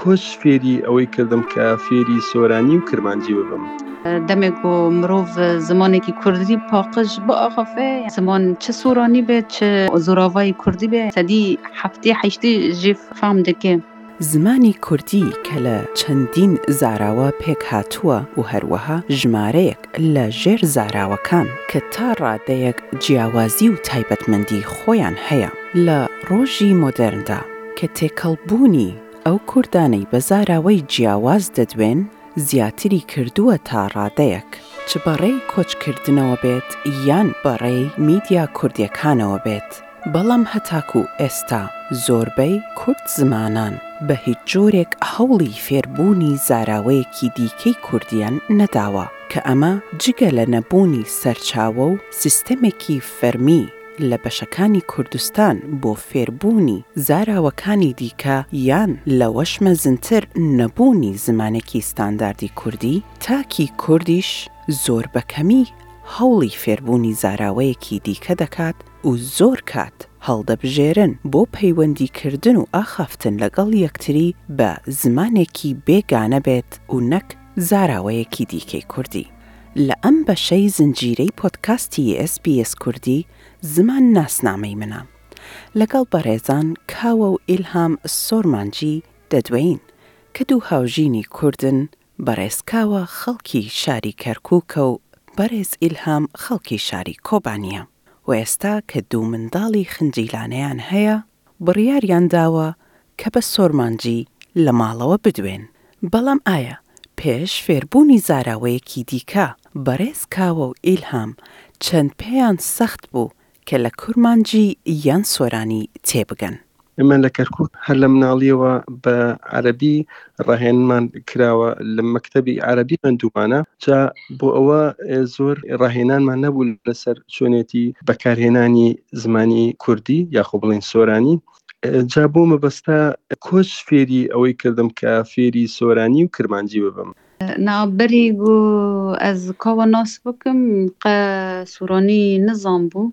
کۆچ فێری ئەوەی کردم کە فێری سۆرانی و کرمانجی ببم. دەمێک بۆ مرۆڤ زمانێکی کوردی پاقژ بئاخفێ زمان چ سۆرانی بێت چ زۆراڤایی کوردی بێ سەدی هەفتی هەیشتی ژیف فام دکێ. زمانی کوردی کە لە چەندین زاراوە پێکهاتووە و هەروەها ژمارەیەک لە ژێر زاراوەکان کە تا ڕادەیەک جیاوازی و تایبەتمەندی خۆیان هەیە لە ڕۆژی مۆدێرندا، کە تێکەڵبوونی ئەو کوردانەی بە زاراوەی جیاواز دەدوێن زیاتری کردووە تا ڕادەیەک، چ بە ڕێی کۆچکردنەوە بێت یان بە ڕێی میدیا کوردییەکانەوە بێت، بەڵام هەتاکوو ئێستا زۆربەی کورد زمانان بە هیچ جۆرێک هەوڵی فێربوونی زاراوەیەکی دیکەی کوردییان نەداوە، کە ئەمە جگە لە نەبوونی سەرچاوە و سیستەمێکی فەرمی، لە بەشەکانی کوردستان بۆ فێربوونی زاراوەکانی دیکە یان لەوەش مەزنتر نەبوونی زمانێکی ستانداردی کوردی، تاکی کوردیش زۆر بە کەمی هەوڵی فێربوونی زاراوەیەکی دیکە دەکات و زۆر کات هەڵدەبژێرن بۆ پەیوەندیکردن و ئاخافتن لەگەڵ یەکتری بە زمانێکی بێگانە بێت و نەک زاراوەیەکی دیکەی کوردی. لە ئەم بەشەی زنجیرەی پۆدکاستی ئێس بی ئێس کوردی زمان ناسنامەی منە لەگەڵ بەڕێزان کاوە و ئیلهام سۆرمانجی دەدوێین کە دوو هاوژینی کوردن بەڕێز کاوە خەڵکی شاری کەرکوکە و بەڕێز ئیلهام خەڵکی شاری کۆبانیە و ئێستا کە دوو منداڵی خنجیلانەیان هەیە بڕیاریان داوە کە بە سۆرمانجی لە ماڵەوە بدوێن، بەڵام ئایا پێش فێربوونی زاراوەیەکی دیکە، بەڕێز کاوە و ئیلهام چەند پێیان سەخت بوو کە لە کورمانجی یان سۆرانی تێبگەن؟ ئێمە لە کەرکووک هەر لە مناڵییەوە بە عەرەبی ڕاهێنمان کراوە لە مەکتەبی عربی مەندومانە جا بۆ ئەوە زۆر ڕاهێنانمان نەبوو لەسەر چۆنێتی بەکارهێنانی زمانی کوردی یاخۆ بڵین سۆرانی جا بۆ مەبەستا کۆچ فێری ئەوەی کردم کە فێری سۆرانی و کرمانجی ببم ناوبری گو ئەز کاوە ناس بکم قە سورانی نزان بوو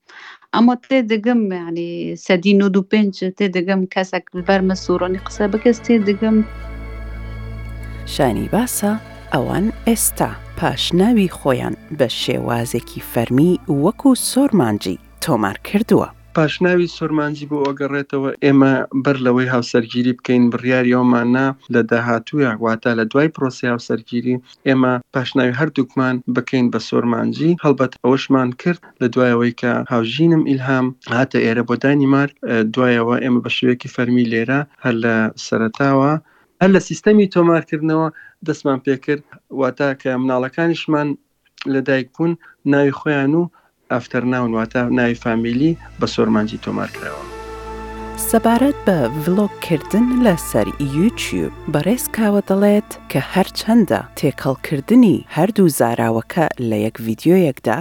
ئەمە تێ دەگەم یعنی سەدی نۆ دو پێنج تێ دەگەم کەسێک بەرمە سوورانی قسە بکەس تێ دەگەم شانی باسە ئەوان ئێستا پاشناوی خۆیان بە شێوازێکی فەرمی وەکو سۆرمانجی تۆمار کردووە. پاشناوی سۆرمانجی بۆ ئەگەڕێتەوە، ئێمە بەر لەوەی هاوسەرگیری بکەین بڕیاری ئەوماننا لە داهاتوویا واتا لە دوای پرۆسەی هاوسەرگیری، ئێمە پاشناوی هەردووکمان بکەین بە سۆرمانجی، هەڵبەت ئەوەشمان کرد لە دوای ئەوەی کە هاوژینم ئیلهام هاتە ئێرە بۆ دانیمارک، دوای ئەوە ئێمە بە شێوەیەکی فەرمی لێرە هەر لە سەرەتاوە، هەر لە سیستەمی تۆمارکردنەوە دەستمان پێکرد، واتە کە مناڵەکانیشمان لەدایکبوون ناوی خۆیان و ئافتەرناون واتە ناوی فامیلی بە سۆرمانجی تۆمار کراوە. سەبارەت بە ڤلۆگ کردن لەسەر یوتیوب بەڕێز کاوە دەڵێت کە هەرچەندە تێکەڵ کردنی هەردوو زاراوەکە لە یەک ڤیدیۆیەکدا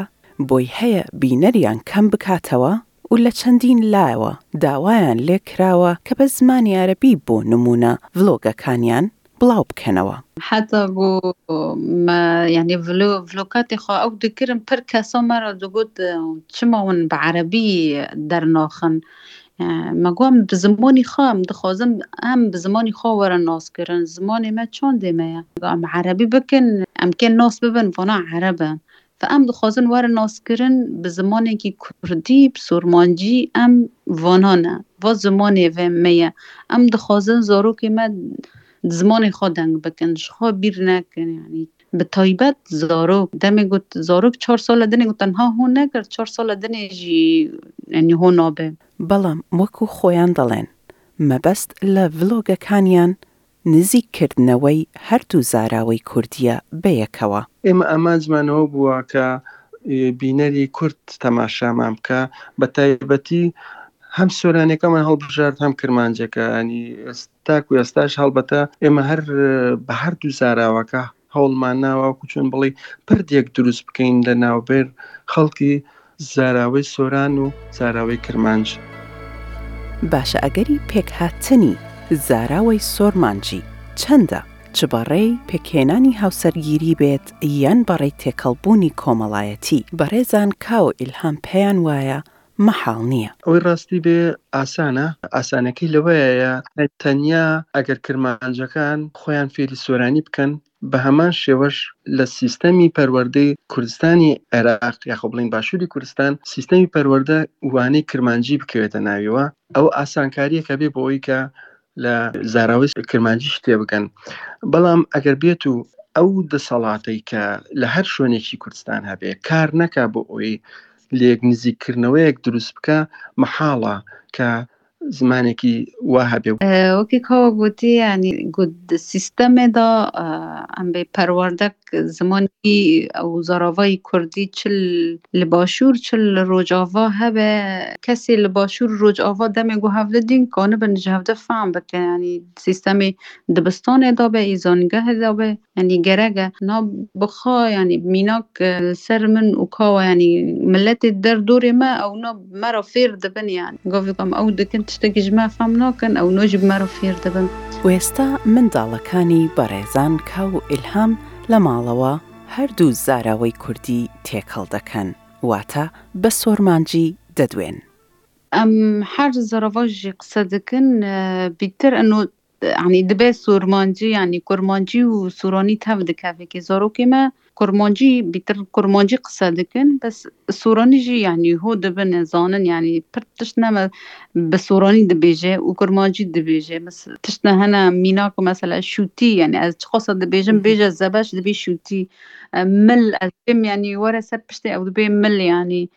بۆی هەیە بینەریان کەم بکاتەوە و لە چەندین لایەوە داوایان لێکراوە کە بە زمانی عەرەبی بۆ نموونە ڤلۆگەکانیان بڵاو بکەنەوە. حتا گو مە یانی ڤلو ڤلوکاتی خوا ئەو دکرم پر کەسەو مەرا دگوت چما ون بە عەرەبی دەر ناخن مە گوام بە زمانی خوا م دخوازم ئەم بە زمانی خوا وەرە ناس کرن زمانی مە چاندێ مەیە گوام عەرەبی بکن ئەمکێ ناس ببن وانا عەرەبە فە ئەم دخوازن وەرە ناس کرن بە زمانێکی کوردی بسورمانجی ئەم ڤانانە ڤا زمانێ ڤە مە یە ئەم دخوازن زارۆکێ مە د زمانێ خا دەنگ بکن شخا بیر نە کن یانی بە تایبەت زارۆک دەمێ گوت زارۆک چار سالە دنێ گوت تەنها هۆ نەکرد چار سالە دنێ ژی یانی هۆ نابێ. بەڵام وەکو خۆیان دەڵێن مەبەست لە ڤلۆگەکانیان نزیک کردنەوەی هەردوو زاراوەی کوردییە بەیەکەوە. ئێمە ئامانجمان ئەوە بووە کە بینەری کورد تەماشامان بکا، بەتایبەتی هەم سۆرانیەکەمان هەڵبژارد هەم کرمانجەکە، یانی تاکو ئێستاش هەڵبەتە ئێمە هەر بە هەردوو زاراوەکە هەوڵمان نا وەکو چۆن بڵێی پردێک دروست بکەین لە ناوبێر خەڵکی زاراوەی سۆران و زاراوەی کرمانج. باشە ئەگەری پێکهاتنی زاراوەی سۆرمانجی چەندە؟ چ بە ڕێی پێکهێنانی هاوسەرگیری بێت یان بە ڕێی تێکەڵ بوونی کۆمەڵایەتی؟ بەڕێزان کاوە ئیلهام پێیان وایە مەحاڵ نییە. ئەوەی ڕاستی بێ ئاسانە، ئاسانەکەی لەوەیە تەنیا ئەگەر کرمانجەکان خۆیان فێری سۆرانی بکەن، بە هەمان شێوەش لە سیستەمی پەروەردەی کوردستانی عێراق یاخۆ بڵێین باشووری کوردستان سیستەمی پەروەردە وانەی کرمانجی بکەوێتە ناویەوە، ئەوە ئاسانکارییەک ئەبێ بۆ ئەوەی کە لە زاراوەی کرمانجیش تێبگەن. بەڵام ئەگەر بێت و ئەو دەسەڵاتەی کە لە هەر شوێنێکی کوردستان هەبێ کار نەکا بۆ ئەوەی لێک نزیک کردنەوەیەک دروست بکا مەحاڵە کە زمانێکی وا هەبێ. وەکی کاوە گوتی یانی گوت سیستەمێ دا ئەم بێ پەروەردەک زمانی ئەو زاراڤای کوردی چ لە باشوور چ لە ڕۆژاڤا هەبێ کەسێ لە باشوور ڕۆژاڤا دەمێ گۆ هەڤدە دین کانە بە نژە هەڤدە فام بکە یانی سیستەمێ دبستانێ دا بێ ئی زانگەهێ دا بێ یانی گەرەگە نا بخا یانی میناک سەر من و کاوە یانی ملەتێ دەر دۆرێ مە ئەو نا مەرا فێر دەبن یان گاڤکام ئەو دکن تشتەکیش مە فام ناکەن ئەو نۆژ مەرا فێر دەبن. وێستا منداڵەکانی بەڕێزان کاو و ئیلهام لە ماڵەوە هەردوو زاراوەی کوردی تێکەڵ دەکەن واتە بە سۆرمانجی دەدوێن. ئەم حەر زەرەڤاژی قسە دکن بیتر ئەنۆ یانی دبێ سورمۆنجی یانی کورمۆنجی و سورۆنی تەڤ دکا فێکێ زۆرۆکێ مە کورمۆنجی بیتر کورمۆنجی قسە دکن بەس سورۆنی ژی یانی هو دبن زانن یانی پر تشت نەمە بە سورۆنی دبێژێ و کورمۆنجی دبێژێ بەس تشت نە هەنە مینا کو مەسەلە شوتی یانی ئەز چ قسە دبێژم بێژە زەبەش دبی شوتی مل ئەز بێم یانی وەرە سەر پشتێ ئەو دبێ مل یانی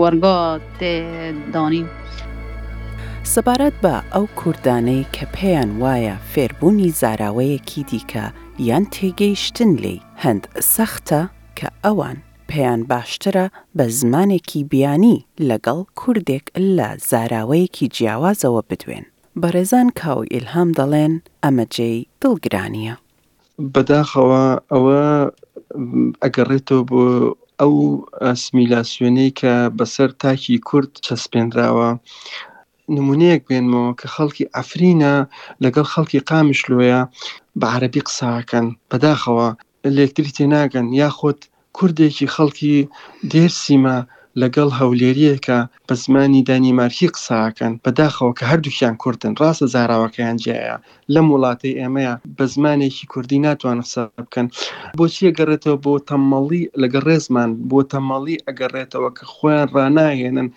وەرگا تێ دانین. سەبارەت بە ئەو کوردانەی کە پێیان وایە فێربوونی زاراوەیەکی دیکە یان تێگەیشتن لێی هەند سەختە کە ئەوان پێیان باشترە بە زمانێکی بیانی لەگەڵ کوردێک لە زاراوەیەکی جیاوازەوە بدوێن بەڕێزان کاوو ئیلهام دەڵێن ئەمە جێی دڵگرانیە بەداخەوە ئەوە ئەگەڕێتەوە بۆ ئەو ئەسمیلاسیۆنەی کە بەسەر تاکی کورد چەسپێنراوە نمونەیەک بێنمەوە کە خەڵکی ئەفرینە لەگەڵ خەڵکی قامشلۆیە بە عربی قساکەن بەداخەوە لەکتری تێناگەن یاخود کوردێکی خەڵکی دێرسیمە لەگەڵ هەولێرییەکە بە زمانی دانیمارکی قسەئەکەن، بەداخەوە کە هەردووکیان کوردن، ڕاستە زاراوەکەیان جیایە لەم وڵاتەی ئێمەیە بە زمانێکی کوردی ناتوانن قسە بکەن، بۆچی ئەگەڕێتەوە بۆ تەمەڵی لەگەڵ ڕێزمان بۆ تەمەڵی ئەگەڕێتەوە کە خۆیان ڕاناهێنن،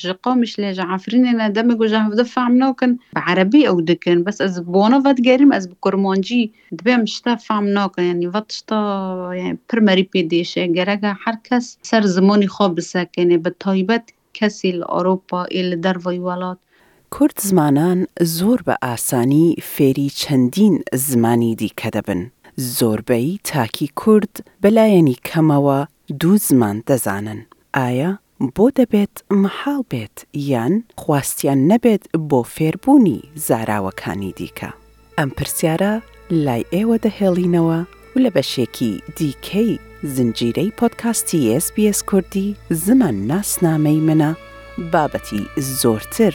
ژە قومش لێ ژە عەفرینێ نە دەمێ گوژە هەڤدە فام نۆکن بە عەرەبی ئەو دکن بەس ئەز بۆنە ڤەت گەریم ئەز بە کورمۆنجی دبێم شتە فام نۆکن یانی ڤەت شتە پر مەری پی دێشێ گەرەگە هەر کەس سەر زمۆنی خۆ بسەکێنێ بە تایبەت کەسی لە ئۆرۆپا ئی لە دەرڤەی وەڵات. کورد زمانان زۆر بە ئاسانی فێری چەندین زمانی دیکە دەبن. زۆربەی تاکی کورد بە لایەنی کەمەوە دوو زمان دەزانن. ئایا بۆ دەبێت مەحاڵ بێت یان خواستیان نەبێت بۆ فێربوونی زاراوەکانی دیکە؟ ئەم پرسیارە لای ئێوە دەهێڵینەوە و لە بەشێکی دیکەی زنجیرەی پۆدکاستی ئێس بی ئێس کوردی زمان ناسنامەی منە بابەتی زۆرتر